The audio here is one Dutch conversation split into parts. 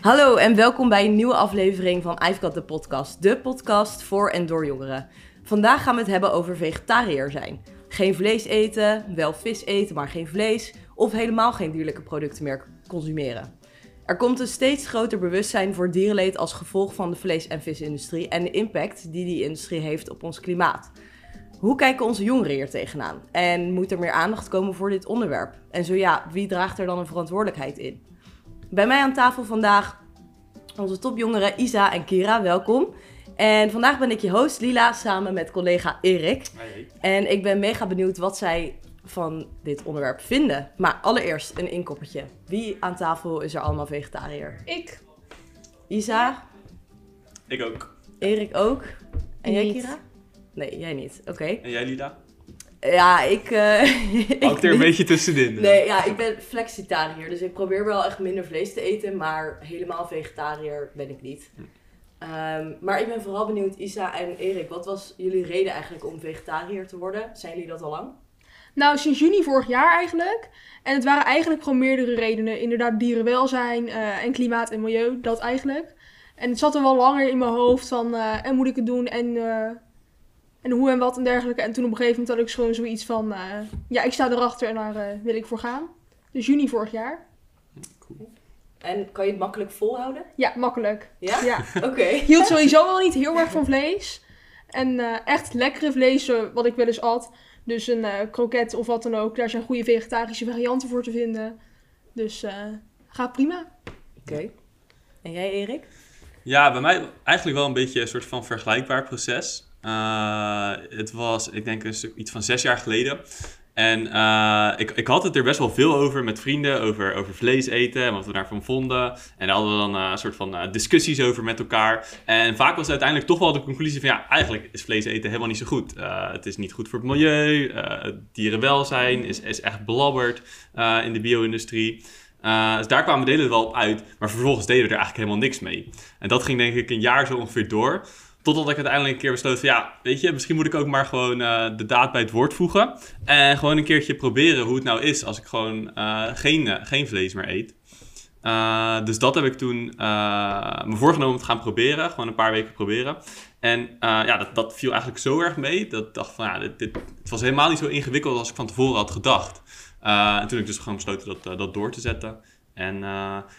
Hallo en welkom bij een nieuwe aflevering van I've Got The Podcast. De podcast voor en door jongeren. Vandaag gaan we het hebben over vegetariër zijn. Geen vlees eten, wel vis eten, maar geen vlees. Of helemaal geen dierlijke producten meer consumeren. Er komt een steeds groter bewustzijn voor dierenleed als gevolg van de vlees- en visindustrie en de impact die die industrie heeft op ons klimaat. Hoe kijken onze jongeren hier tegenaan? En moet er meer aandacht komen voor dit onderwerp? En zo ja, wie draagt er dan een verantwoordelijkheid in? Bij mij aan tafel vandaag onze topjongeren Isa en Kira, welkom. En vandaag ben ik je host Lila samen met collega Erik. En ik ben mega benieuwd wat zij van dit onderwerp vinden. Maar allereerst een inkoppertje. Wie aan tafel is er allemaal vegetariër? Ik. Isa, Ik ook. Erik ook. En jij. Kira? Nee, jij niet. Oké. En jij, Lila? Ja, ik... eh ik er een niet. beetje tussenin. Nee, ja, ik ben flexitariër. Dus ik probeer wel echt minder vlees te eten. Maar helemaal vegetariër ben ik niet. Ehm, maar ik ben vooral benieuwd, Isa en Erik. Wat was jullie reden eigenlijk om vegetariër te worden? Zijn jullie dat al lang? Nou, sinds juni vorig jaar eigenlijk. En het waren eigenlijk gewoon meerdere redenen. Inderdaad, dierenwelzijn eh, en klimaat en milieu, dat eigenlijk. En het zat er wel langer in mijn hoofd van, eh, en moet ik het doen en, eh, en hoe en wat en dergelijke. En toen op een gegeven moment had ik gewoon zoiets van, eh, ja, ik sta erachter en daar eh, wil ik voor gaan. Dus juni vorig jaar. En kan je het makkelijk volhouden? Ja, makkelijk. Ja? Ja. Oké. hield sowieso wel niet heel erg van vlees. En eh, echt lekkere vlees, wat ik wel eens at. Dus een eh kroket of wat dan ook. Daar zijn goede vegetarische varianten voor te vinden. Dus eh gaat prima. Oké. En jij, Erik? Ja, bij mij eigenlijk wel een beetje een soort van vergelijkbaar proces. Eh, het was, ik denk, een stuk, iets van zes jaar geleden. En eh, ik, ik had het er best wel veel over met vrienden, over, over vlees eten en wat we daarvan vonden. En daar hadden we dan eh, een soort van discussies over met elkaar. En vaak was uiteindelijk toch wel de conclusie van ja, eigenlijk is vlees eten helemaal niet zo goed. Het is niet goed voor het milieu, dierenwelzijn is, is echt belabberd in de bio-industrie. Dus daar kwamen we delen wel op uit, maar vervolgens deden we er eigenlijk helemaal niks mee. En dat ging denk ik een jaar zo ongeveer door. Totdat ik uiteindelijk een keer besloot van ja, weet je, misschien moet ik ook maar gewoon eh, de daad bij het woord voegen. En gewoon een keertje proberen hoe het nou is als ik gewoon eh, geen, eh, geen vlees meer eet. Dus dat heb ik toen me voorgenomen om te gaan proberen. Gewoon een paar weken proberen. En ja, dat, dat viel eigenlijk zo erg mee. Dat ik dacht van ja, dit, het was helemaal niet zo ingewikkeld als ik van tevoren had gedacht. En toen heb ik dus gewoon besloten dat, dat door te zetten. En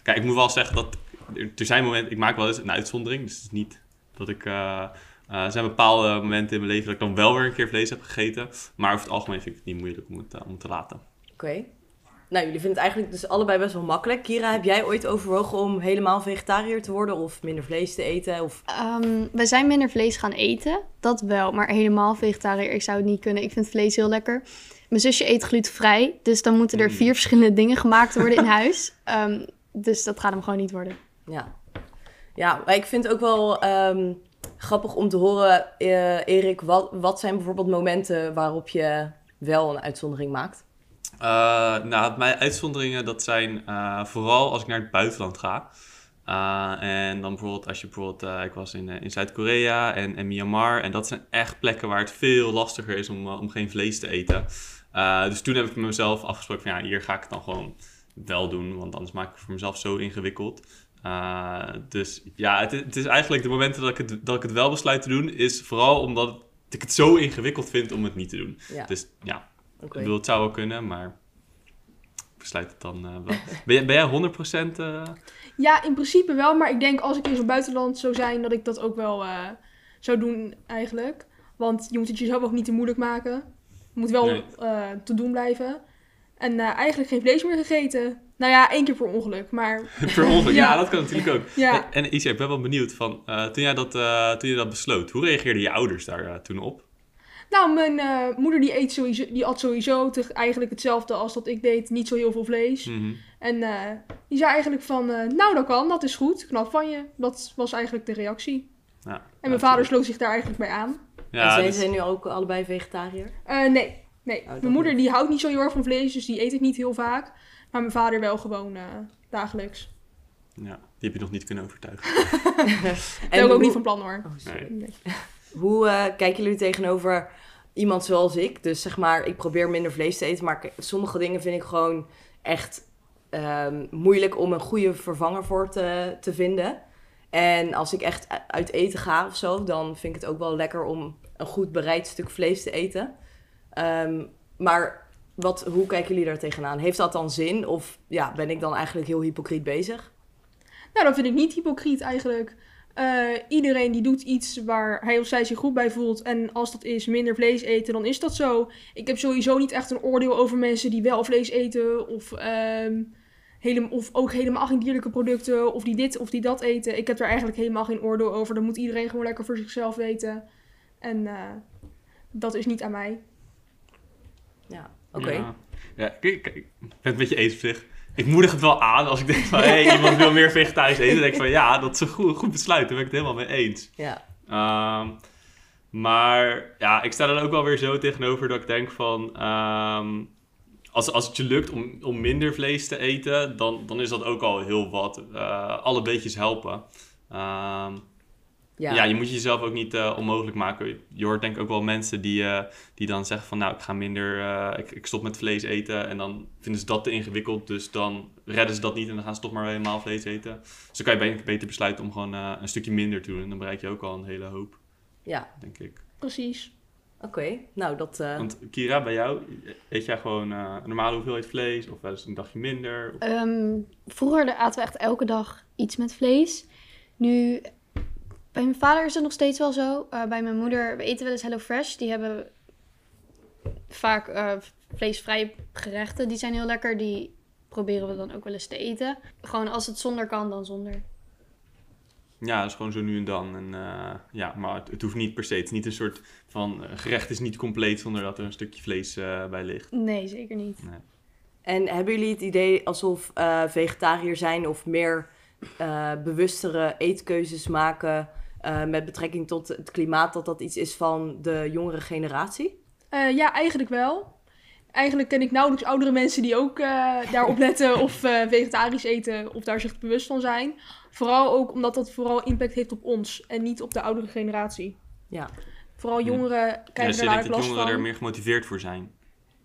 kijk, ik moet wel zeggen dat er, er zijn momenten, ik maak wel eens een uitzondering. Dus het is niet dat ik. eh, eh, er zijn bepaalde momenten in mijn leven dat ik dan wel weer een keer vlees heb gegeten. Maar over het algemeen vind ik het niet moeilijk om het, eh, om het te laten. Oké. Nou, jullie vinden het eigenlijk dus allebei best wel makkelijk. Kira, heb jij ooit overwogen om helemaal vegetariër te worden of minder vlees te eten? Of... Ehm, we zijn minder vlees gaan eten, dat wel, maar helemaal vegetariër, ik zou het niet kunnen. Ik vind vlees heel lekker. Mijn zusje eet glutenvrij, dus dan moeten er Mm. vier verschillende dingen gemaakt worden in huis. Ehm, dus dat gaat hem gewoon niet worden. Ja. Ja, maar ik vind het ook wel ehm, grappig om te horen, eh, Erik, wat, wat zijn bijvoorbeeld momenten waarop je wel een uitzondering maakt? Eh, nou, mijn uitzonderingen, dat zijn eh, vooral als ik naar het buitenland ga. En dan bijvoorbeeld als je bijvoorbeeld, ik was in, in Zuid-Korea en, en Myanmar. En dat zijn echt plekken waar het veel lastiger is om, om geen vlees te eten. Dus toen heb ik met mezelf afgesproken van ja, hier ga ik het dan gewoon wel doen. Want anders maak ik het voor mezelf zo ingewikkeld. Eh, dus ja, het, is- het is eigenlijk de momenten dat ik, het, dat ik het wel besluit te doen, is vooral omdat ik het zo ingewikkeld vind om het niet te doen. Ja, Dus ja, ik bedoel, het zou wel kunnen, maar ik besluit het dan eh, wel. Ben jij, ben jij 100% eh Ja, in principe wel. Maar ik denk als ik in zo'n buitenland zou zijn, dat ik dat ook wel eh, zou doen eigenlijk. Want je moet het jezelf ook niet te moeilijk maken. Het moet wel Nee. te doen blijven. En eigenlijk geen vlees meer gegeten. Nou ja, één keer per ongeluk. Maar per ongeluk? ja. Ja. dat kan natuurlijk ook. ja, En, en Isa, ik ben wel benieuwd van, eh, toen, jij dat, eh, toen je dat besloot, hoe reageerden je ouders daar eh, toen op? Nou, mijn eh, moeder die, eet sowieso, die at sowieso te- eigenlijk hetzelfde als dat ik deed. Niet zo heel veel vlees. Mhm. En eh, die zei eigenlijk van, eh, nou dat kan, dat is goed. Knap van je. Dat was eigenlijk de reactie. Ja, En mijn vader sloot zich daar eigenlijk bij aan. en Ja, zijn dus- ze nu ook allebei vegetariër? Eh, nee, nee. dat mijn moeder niet. die houdt niet zo heel erg van vlees, dus die eet het niet heel vaak. Maar mijn vader wel gewoon eh, dagelijks. ja, die heb je nog niet kunnen overtuigen. En ben ik ook hoe- niet van plan hoor. Oh, sorry. Nee. Nee. Hoe eh, kijken jullie tegenover iemand zoals ik? Dus zeg maar, ik probeer minder vlees te eten, maar sommige dingen vind ik gewoon echt ehm, moeilijk om een goede vervanger voor te, te vinden. En als ik echt uit eten ga of zo, dan vind ik het ook wel lekker om een goed bereid stuk vlees te eten. Ehm, maar wat, hoe kijken jullie daar tegenaan? Heeft dat dan zin? Of ja, ben ik dan eigenlijk heel hypocriet bezig? Nou, dat vind ik niet hypocriet eigenlijk. Eh, iedereen die doet iets waar hij of zij zich goed bij voelt. En als dat is minder vlees eten, dan is dat zo. Ik heb sowieso niet echt een oordeel over mensen die wel vlees eten. Of, helem- of ook helemaal geen dierlijke producten. Of die dit of die dat eten. Ik heb daar eigenlijk helemaal geen oordeel over. Dat moet iedereen gewoon lekker voor zichzelf weten. En eh, dat is niet aan mij. Ja, oké. Ja, ja kijk, kijk, ik ben het met je eens op zich. Ik moedig het wel aan als ik denk van, hé, hey, iemand wil meer vegetarisch eten. Dan denk ik van, ja, dat is een goed, goed besluit. Daar ben ik het helemaal mee eens. Ja. Ehm, maar ja, ik sta er ook wel weer zo tegenover dat ik denk van... ehm, als, als het je lukt om, om minder vlees te eten, dan, dan is dat ook al heel wat. Eh, alle beetjes helpen. Ehm, Ja. ja. je moet jezelf ook niet eh, onmogelijk maken. Je hoort denk ik ook wel mensen die, eh, die dan zeggen van... nou, ik ga minder... eh, ik, ik stop met vlees eten. En dan vinden ze dat te ingewikkeld. Dus dan redden ze dat niet en dan gaan ze toch maar helemaal vlees eten. Dus dan kan je be- beter besluiten om gewoon eh, een stukje minder te doen. En dan bereik je ook al een hele hoop, ja, denk ik. Precies. oké. Nou, dat... eh, Want Kira, bij jou, eet jij gewoon eh, een normale hoeveelheid vlees? Of wel eens een dagje minder? Of- Ehm, vroeger aten we echt elke dag iets met vlees. Nu, bij mijn vader is het nog steeds wel zo. Eh, bij mijn moeder, we eten wel eens HelloFresh. Die hebben vaak eh, vleesvrije gerechten. Die zijn heel lekker. Die proberen we dan ook wel eens te eten. Gewoon als het zonder kan, dan zonder. Ja, dat is gewoon zo nu en dan. En, eh, ja, maar het, het hoeft niet per se. Het is niet een soort van... gerecht is niet compleet zonder dat er een stukje vlees eh, bij ligt. Nee, zeker niet. En hebben jullie het idee alsof eh vegetariër zijn of meer eh, bewustere eetkeuzes maken eh, met betrekking tot het klimaat, dat dat iets is van de jongere generatie? Eh, ja, eigenlijk wel. Eigenlijk ken ik nauwelijks oudere mensen die ook eh, daarop letten of eh, vegetarisch eten of daar zich bewust van zijn. Vooral ook omdat dat vooral impact heeft op ons en niet op de oudere generatie. Ja. Vooral Ja. jongeren Ja, denkt dat last jongeren van. er meer gemotiveerd voor zijn.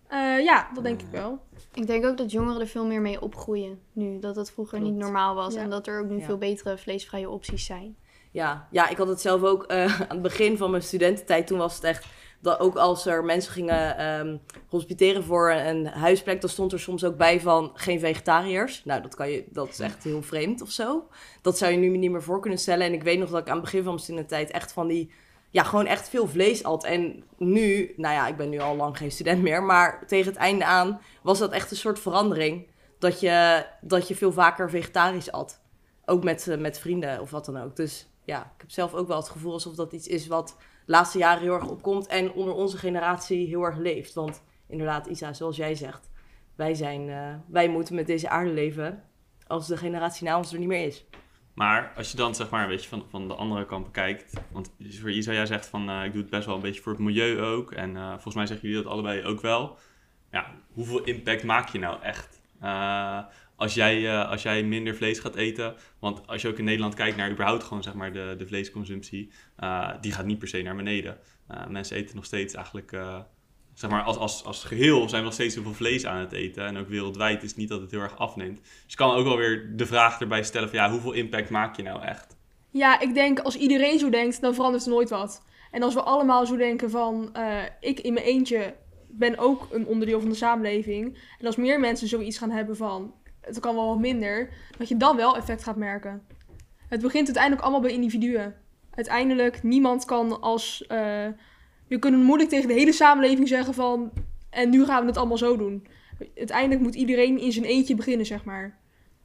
Eh, ja, dat denk ik wel. Ik denk ook dat jongeren er veel meer mee opgroeien nu. Dat het vroeger niet normaal was. Ja. En dat er ook nu Ja. veel betere vleesvrije opties zijn. Ja, ja, ik had het zelf ook eh, aan het begin van mijn studententijd. Toen was het echt dat ook als er mensen gingen ehm, hospiteren voor een huisplek, dan stond er soms ook bij van geen vegetariërs. Nou, dat, kan je, dat is echt heel vreemd of zo. Dat zou je nu niet meer voor kunnen stellen. En ik weet nog dat ik aan het begin van mijn studententijd echt van die, ja, gewoon echt veel vlees at. En nu, nou ja, ik ben nu al lang geen student meer, maar tegen het einde aan was dat echt een soort verandering. Dat je, dat je veel vaker vegetarisch at. Ook met, eh, met vrienden of wat dan ook. Dus ja, ik heb zelf ook wel het gevoel alsof dat iets is wat de laatste jaren heel erg opkomt en onder onze generatie heel erg leeft. Want inderdaad, Isa, zoals jij zegt, wij, zijn, eh, wij moeten met deze aarde leven als de generatie na ons er niet meer is. Maar als je dan zeg maar een beetje van, van de andere kant bekijkt. Want voor Isa, jij zegt van eh, ik doe het best wel een beetje voor het milieu ook. En eh, volgens mij zeggen jullie dat allebei ook wel. Ja, hoeveel impact maak je nou echt? Als, jij, eh, als jij minder vlees gaat eten. Want als je ook in Nederland kijkt naar überhaupt gewoon zeg maar de, de vleesconsumptie. eh, die gaat niet per se naar beneden. Eh, mensen eten nog steeds eigenlijk... zeg maar, als, als, als geheel zijn we nog steeds heel veel vlees aan het eten. En ook wereldwijd is niet dat het heel erg afneemt. Dus je kan ook wel weer de vraag erbij stellen van ja, hoeveel impact maak je nou echt? Ja, ik denk als iedereen zo denkt, dan verandert er nooit wat. En als we allemaal zo denken van, ik in mijn eentje ben ook een onderdeel van de samenleving. En als meer mensen zoiets gaan hebben van, het kan wel wat minder, dat je dan wel effect gaat merken. Het begint uiteindelijk allemaal bij individuen. Uiteindelijk, niemand kan als... eh, we kunnen moeilijk tegen de hele samenleving zeggen van, en nu gaan we het allemaal zo doen. Uiteindelijk moet iedereen in zijn eentje beginnen, zeg maar.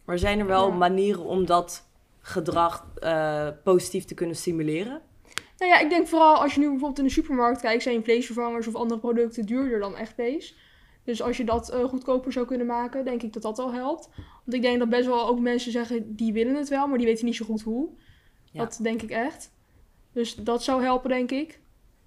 Maar zijn er wel Ja. manieren om dat gedrag eh, positief te kunnen stimuleren? Nou ja, ik denk vooral als je nu bijvoorbeeld in de supermarkt kijkt, zijn vleesvervangers of andere producten duurder dan echt vlees. Dus als je dat eh, goedkoper zou kunnen maken, denk ik dat dat al helpt. Want ik denk dat best wel ook mensen zeggen, die willen het wel, maar die weten niet zo goed hoe. Ja. Dat denk ik echt. Dus dat zou helpen, denk ik.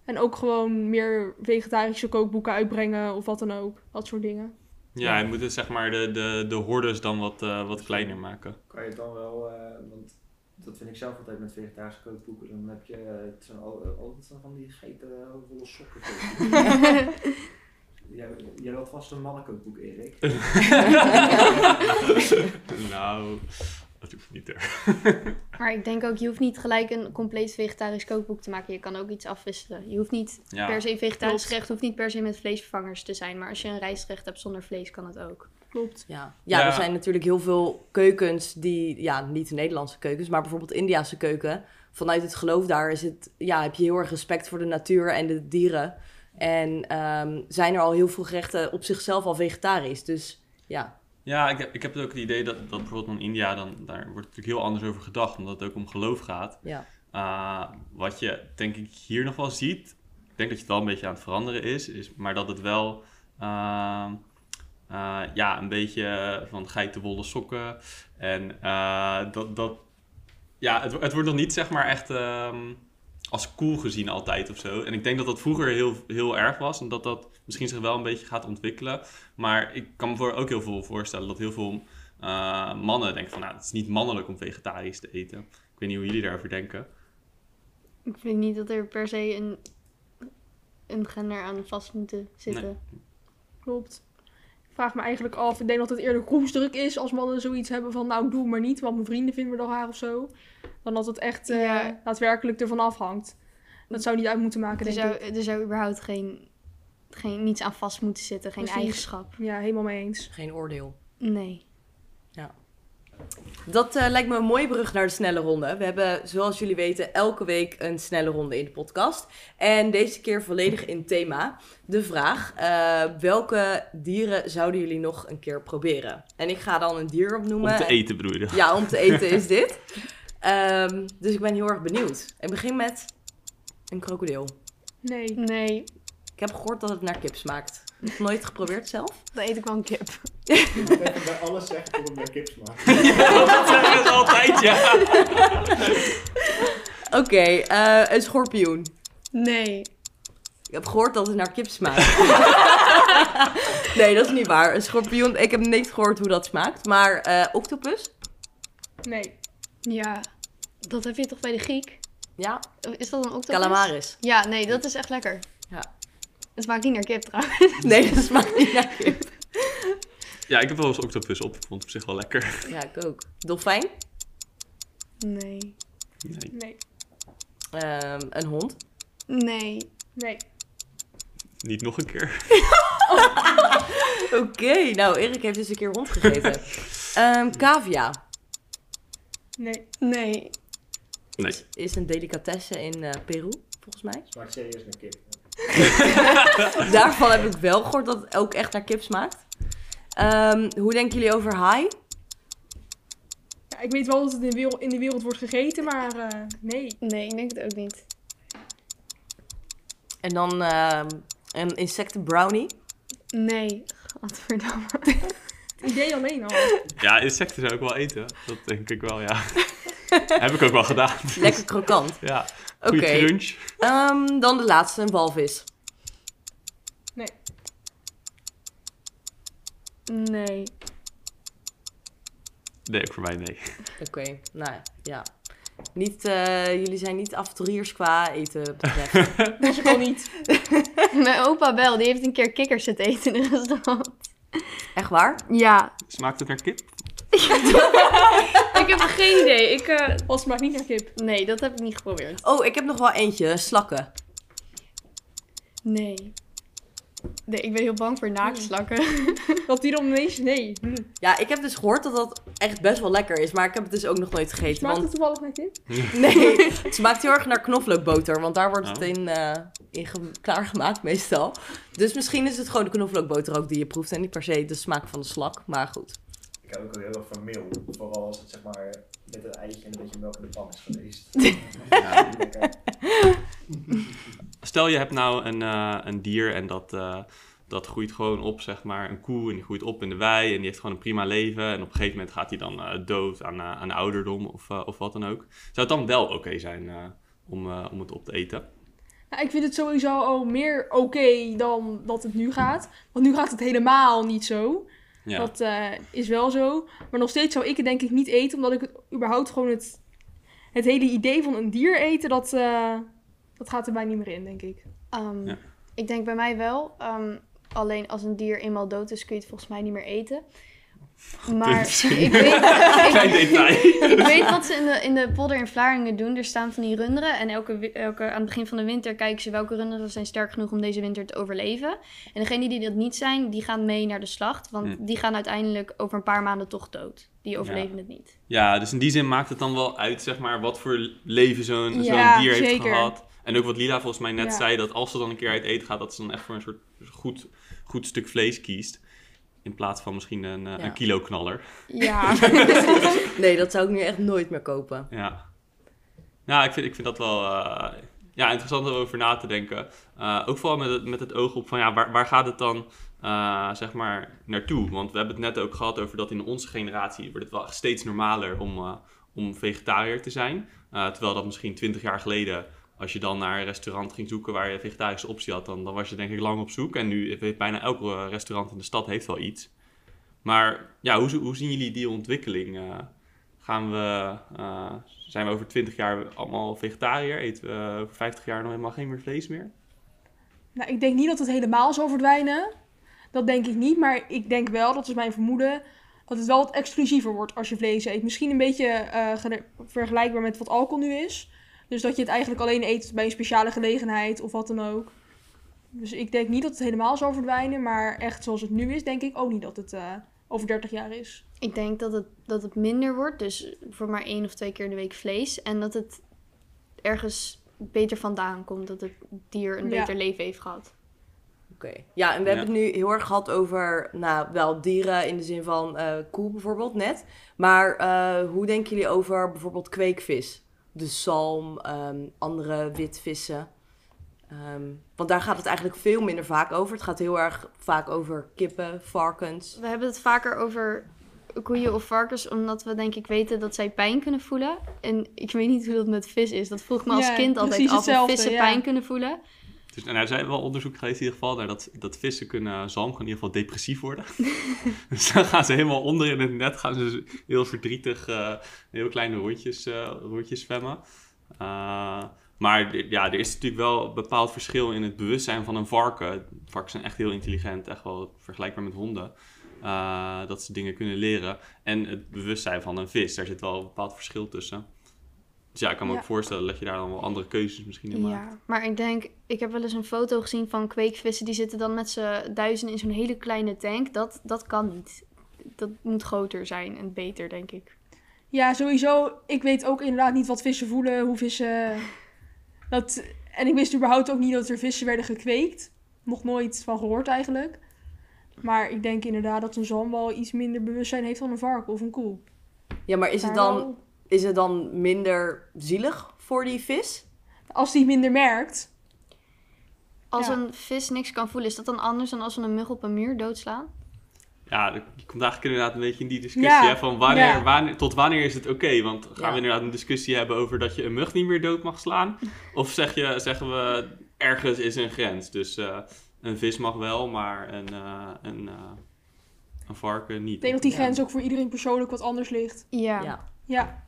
En ook gewoon meer vegetarische kookboeken uitbrengen of wat dan ook. Dat soort dingen. Ja, je moet het zeg maar de, de, de hordes dan wat, eh, wat kleiner maken. Kan je het dan wel, eh, want dat vind ik zelf altijd met vegetarische kookboeken. Dan heb je het zijn al- altijd van die scheten volle sokken. Jij, jij had vast een mannenkookboek, Erik. nou, dat hoeft niet hoor. Maar ik denk ook, je hoeft niet gelijk een compleet vegetarisch kookboek te maken. Je kan ook iets afwisselen. Je hoeft niet Ja. per se vegetarisch Klopt. gerecht, hoeft niet per se met vleesvervangers te zijn. Maar als je een rijstgerecht hebt zonder vlees, kan het ook. Klopt. Ja. ja, Ja. er zijn natuurlijk heel veel keukens die, ja, niet de Nederlandse keukens, maar bijvoorbeeld Indiase keuken. Vanuit het geloof daar is het, ja, heb je heel erg respect voor de natuur en de dieren. En ehm, zijn er al heel veel gerechten op zichzelf al vegetarisch. Dus ja, Ja, ik, heb- ik heb ook het idee dat, dat bijvoorbeeld in India, dan, daar wordt natuurlijk heel anders over gedacht, omdat het ook om geloof gaat. ja. Uh, wat je denk ik hier nog wel ziet, ik denk dat je het wel een beetje aan het veranderen is, is maar dat het wel uh, uh, ja, een beetje van geitenwolle sokken en uh, dat, dat ja, het, het wordt nog niet zeg maar echt um, als cool gezien altijd of zo. En ik denk dat dat vroeger heel, heel erg was en dat dat misschien zich wel een beetje gaat ontwikkelen. Maar ik kan me voor ook heel veel voorstellen dat heel veel uh, mannen denken van nou, het is niet mannelijk om vegetarisch te eten. Ik weet niet hoe jullie daarover denken. Ik vind niet dat er per se een, een gender aan vast moet zitten. Nee. Klopt. Ik vraag me eigenlijk af, ik denk dat het eerder groepsdruk is als mannen zoiets hebben van nou doe maar niet, want mijn vrienden vinden me dan haar of zo. Dan dat het echt uh, Ja. daadwerkelijk ervan afhangt. Dat zou niet uit moeten maken, Er denk zou, ik. er zou überhaupt geen, geen, niets aan vast moeten zitten, geen Precies. eigenschap. Ja, helemaal mee eens. geen oordeel. Nee. Dat eh, lijkt me een mooie brug naar de snelle ronde. We hebben, zoals jullie weten, elke week een snelle ronde in de podcast. En deze keer volledig in thema. De vraag, eh, welke dieren zouden jullie nog een keer proberen? En ik ga dan een dier opnoemen. Om te eten je? Ja, om te eten is dit. Ehm, dus ik ben heel erg benieuwd. Ik begin met een krokodil. Nee. Nee, Ik heb gehoord dat het naar kip smaakt. Nog nooit geprobeerd zelf? dan eet ik wel een kip. Ik moet even bij alles zeggen tot het naar kip smaakt. Ja, dat zeggen ze altijd, ja. Oké, eh, een schorpioen. Nee. Ik heb gehoord dat het naar kip smaakt. nee, dat is niet waar. Een schorpioen, ik heb niet gehoord hoe dat smaakt. Maar eh, octopus? Nee. Ja, dat heb je toch bij de Griek? Ja, Is dat een octopus? calamaris. Ja, nee, dat is echt lekker. Ja. Het smaakt niet naar kip trouwens. Nee, dat smaakt niet naar kip. Ja, ik heb wel eens octopus op. Ik vond het op zich wel lekker. Ja, ik ook. Dolfijn? Nee. Nee. Nee. Ehm, een hond? Nee. Nee. Niet nog een keer. Oké, nou Erik heeft dus een keer hond gegeten. Ehm cavia Nee. Nee. Nee. is een delicatesse in eh, Peru, volgens mij. Smaakt serieus naar kip. Daarvan heb ik wel gehoord dat het ook echt naar kip smaakt. Ehm, hoe denken jullie over haai? Ja, ik weet wel dat het in de wereld, in de wereld wordt gegeten, maar eh, nee. Nee, ik denk het ook niet. En dan ehm, een insecten brownie. Nee. Godverdamme. Het idee alleen al. Ja, insecten zou ik wel eten. Dat denk ik wel, ja. heb ik ook wel gedaan. Lekker krokant. Ja, Oké. crunch. Ehm, dan de laatste, een walvis. Nee. Nee. Nee, ook voor mij nee. Oké, nou ja. Niet, eh, jullie zijn niet avonturiers qua eten betreft. Dat al niet. Mijn opa wel, die heeft een keer kikkers zitten eten in een restaurant. Echt waar? Ja. Smaakt het naar kip? Ik heb geen idee. Ik, eh, smaakt niet naar kip. Nee, dat heb ik niet geprobeerd. Oh, ik heb nog wel eentje. Slakken. Nee. Nee, ik ben heel bang voor naaktslakken. Dat die dan ineens, nee. Ja, ik heb dus gehoord dat dat echt best wel lekker is. Maar ik heb het dus ook nog nooit gegeten. Smaakt het toevallig naar kip? nee, het smaakt heel erg naar knoflookboter. Want daar wordt het Oh. in, eh, in ge- klaargemaakt meestal. Dus misschien is het gewoon de knoflookboter ook die je proeft. En niet per se de smaak van de slak. Maar goed. Ik hou ook wel heel erg van meel. Vooral als het zeg maar met een eitje en een beetje melk in de pan is geweest. Ja. Lekker. Stel je hebt nou een, eh, een dier en dat, eh, dat groeit gewoon op, zeg maar, een koe en die groeit op in de wei en die heeft gewoon een prima leven en op een gegeven moment gaat hij dan eh, dood aan, aan ouderdom of, of wat dan ook. Zou het dan wel oké zijn eh, om, eh, om het op te eten? Ja, ik vind het sowieso al meer oké dan dat het nu gaat. Want nu gaat het helemaal niet zo. Ja. Dat eh, is wel zo. Maar nog steeds zou ik het denk ik niet eten. Omdat ik het überhaupt gewoon het, het hele idee van een dier eten, dat, eh, dat gaat er bij niet meer in, denk ik. Ehm, Ja. Ik denk bij mij wel. Ehm, Alleen als een dier eenmaal dood is, kun je het volgens mij niet meer eten. Maar ik weet, Klein ik, detail. ik weet wat ze in de, in de polder in Vlaardingen doen. Er staan van die runderen. En elke, elke, aan het begin van de winter kijken ze welke runderen zijn sterk genoeg om deze winter te overleven. En degenen die dat niet zijn, die gaan mee naar de slacht. Want Hm. die gaan uiteindelijk over een paar maanden toch dood. Die overleven het niet. Ja, dus in die zin maakt het dan wel uit, zeg maar, wat voor leven zo'n zo'n dier heeft zeker. gehad. En ook wat Lila volgens mij net Ja. zei, dat als ze dan een keer uit eten gaat, dat ze dan echt voor een soort goed, goed stuk vlees kiest. In plaats van misschien een, eh, Ja. een kilo knaller. Ja. Nee, dat zou ik nu echt nooit meer kopen. Ja. Ja, ik vind, ik vind dat wel eh, ja, interessant om over na te denken. Eh, ook vooral met het, met het oog op van ja, waar, waar gaat het dan eh, zeg maar naartoe? Want we hebben het net ook gehad over dat in onze generatie wordt het wel steeds normaler om, eh, om vegetariër te zijn. Eh, terwijl dat misschien 20 jaar geleden, als je dan naar een restaurant ging zoeken waar je vegetarische optie had, dan, dan was je denk ik lang op zoek. En nu heeft bijna elk eh, restaurant in de stad heeft wel iets. Maar ja, hoe, hoe zien jullie die ontwikkeling? eh? gaan we, eh, zijn we over 20 jaar allemaal vegetariër? Eten we over 50 jaar nog helemaal geen meer vlees meer? Nou, ik denk niet dat het helemaal zal verdwijnen. Dat denk ik niet, maar ik denk wel, dat is mijn vermoeden, dat het wel wat exclusiever wordt als je vlees eet. Misschien een beetje vergelijkbaar met wat alcohol nu is. Dus dat je het eigenlijk alleen eet bij een speciale gelegenheid of wat dan ook. Dus ik denk niet dat het helemaal zal verdwijnen, maar echt zoals het nu is, denk ik ook niet dat het eh, over 30 jaar is. Ik denk dat het, dat het minder wordt. Dus voor maar één of twee keer in de week vlees. En dat het ergens beter vandaan komt. Dat het dier een Ja. beter leven heeft gehad. Oké. Ja, en we Ja. hebben het nu heel erg gehad over, nou, wel dieren in de zin van eh koe bijvoorbeeld net. Maar eh, hoe denken jullie over bijvoorbeeld kweekvis? De zalm, ehm, andere witvissen. Ehm, want daar gaat het eigenlijk veel minder vaak over. Het gaat heel erg vaak over kippen, varkens. We hebben het vaker over koeien of varkens. Omdat we denk ik weten dat zij pijn kunnen voelen. En ik weet niet hoe dat met vis is. Dat vroeg me als Ja, kind altijd af. Of vissen ja. pijn kunnen voelen. Dus, nou, er zijn wel onderzoek geweest in ieder geval naar dat, dat vissen kunnen, zalm kan in ieder geval depressief worden. dus dan gaan ze helemaal onder in het net, gaan ze heel verdrietig eh, heel kleine rondjes, eh, rondjes zwemmen. Eh, maar ja, er is natuurlijk wel een bepaald verschil in het bewustzijn van een varken. Varkens zijn echt heel intelligent, echt wel vergelijkbaar met honden. Eh, dat ze dingen kunnen leren. En het bewustzijn van een vis, daar zit wel een bepaald verschil tussen. Dus ja, ik kan me Ja. ook voorstellen dat je daar dan wel andere keuzes misschien in maakt. Ja, maar ik denk, ik heb wel eens een foto gezien van kweekvissen. Die zitten dan met z'n duizenden in zo'n hele kleine tank. Dat, dat kan niet. Dat moet groter zijn en beter, denk ik. Ja, sowieso. Ik weet ook inderdaad niet wat vissen voelen, hoe vissen. Dat... En ik wist überhaupt ook niet dat er vissen werden gekweekt. Nog nooit van gehoord eigenlijk. Maar ik denk inderdaad dat een zalm wel iets minder bewustzijn heeft dan een varken of een koe. Ja, maar is het dan, is het dan minder zielig voor die vis? Als die minder merkt. Als Ja. een vis niks kan voelen, is dat dan anders dan als we een mug op een muur doodslaan? Ja, je komt eigenlijk inderdaad een beetje in die discussie. Ja, Hè, van wanneer, ja. wanneer, tot wanneer is het oké? Want gaan Ja. we inderdaad een discussie hebben over dat je een mug niet meer dood mag slaan? Of zeg je, zeggen we ergens is een grens? Dus eh, een vis mag wel, maar een, eh, een, eh, een varken niet. Ik denk dat die Ja. grens ook voor iedereen persoonlijk wat anders ligt. Ja. Ja.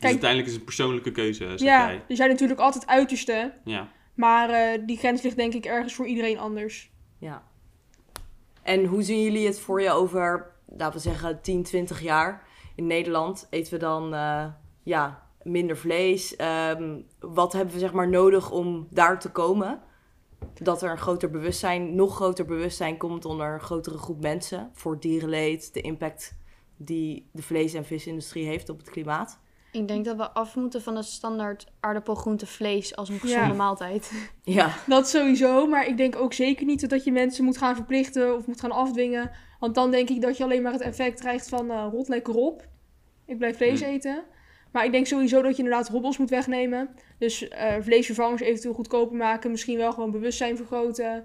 Dus uiteindelijk is het een persoonlijke keuze, zeg ja jij. er zijn natuurlijk altijd uitersten. Ja. Maar eh, die grens ligt denk ik ergens voor iedereen anders. Ja. En hoe zien jullie het voor je over, laten we zeggen, 10, 20 jaar? In Nederland eten we dan eh, ja, minder vlees. Ehm, wat hebben we zeg maar nodig om daar te komen? Dat er een groter bewustzijn, nog groter bewustzijn komt onder een grotere groep mensen. Voor dierenleed, de impact die de vlees- en visindustrie heeft op het klimaat. Ik denk dat we af moeten van de standaard aardappel, groente, vlees als een gezonde Ja. maaltijd. Ja, Dat sowieso, maar ik denk ook zeker niet dat je mensen moet gaan verplichten of moet gaan afdwingen. Want dan denk ik dat je alleen maar het effect krijgt van eh, rot lekker op. Ik blijf vlees Hmm. eten. Maar ik denk sowieso dat je inderdaad hobbels moet wegnemen. Dus eh, vleesvervangers eventueel goedkoper maken. Misschien wel gewoon bewustzijn vergroten.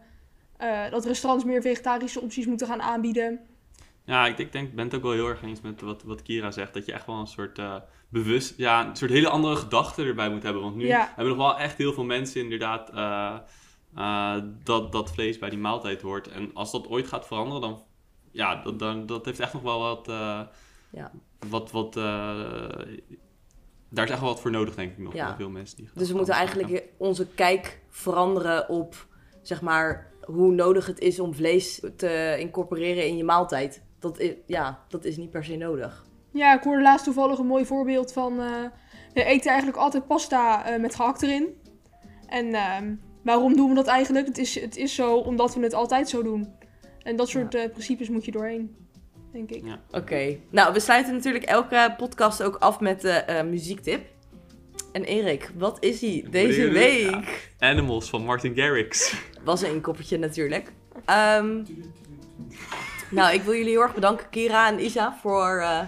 Eh, dat restaurants meer vegetarische opties moeten gaan aanbieden. Ja, ik denk, denk, ben het ook wel heel erg eens met wat, wat Kira zegt. Dat je echt wel een soort eh, bewust, ja, een soort hele andere gedachte erbij moet hebben. Want nu Ja. hebben nog wel echt heel veel mensen inderdaad eh, eh, dat, dat vlees bij die maaltijd hoort. En als dat ooit gaat veranderen, dan, ja, dat, dan, dat heeft echt nog wel wat, eh, Ja. wat, wat, eh, daar is echt wel wat voor nodig denk ik nog. Ja. voor veel mensen die dus we moeten gaan eigenlijk onze kijk veranderen op zeg maar, hoe nodig het is om vlees te incorporeren in je maaltijd. Dat is, ja, dat is niet per se nodig. Ja, ik hoorde laatst toevallig een mooi voorbeeld van... eh, we eten eigenlijk altijd pasta eh, met gehakt erin. En ehm, waarom doen we dat eigenlijk? Het is, het is zo omdat we het altijd zo doen. En dat soort eh, principes moet je doorheen, denk ik. Ja. Oké. Nou, we sluiten natuurlijk elke podcast ook af met de eh, muziektip. En Erik, wat is die deze Ja. week? Animals van Martin Garrix. Was een inkoppertje natuurlijk. Ehm, nou, ik wil jullie heel erg bedanken, Kira en Isa, voor eh,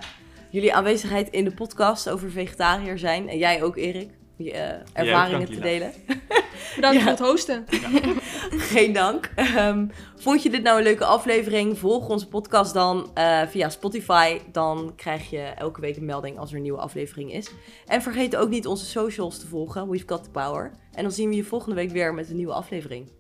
jullie aanwezigheid in de podcast over vegetariër zijn. En jij ook, Erik, je eh, ervaringen te delen. Bedankt Ja. voor het hosten. Geen dank. Ehm, vond je dit nou een leuke aflevering? Volg onze podcast dan eh, via Spotify. Dan krijg je elke week een melding als er een nieuwe aflevering is. En vergeet ook niet onze socials te volgen. We've got the power. En dan zien we je volgende week weer met een nieuwe aflevering.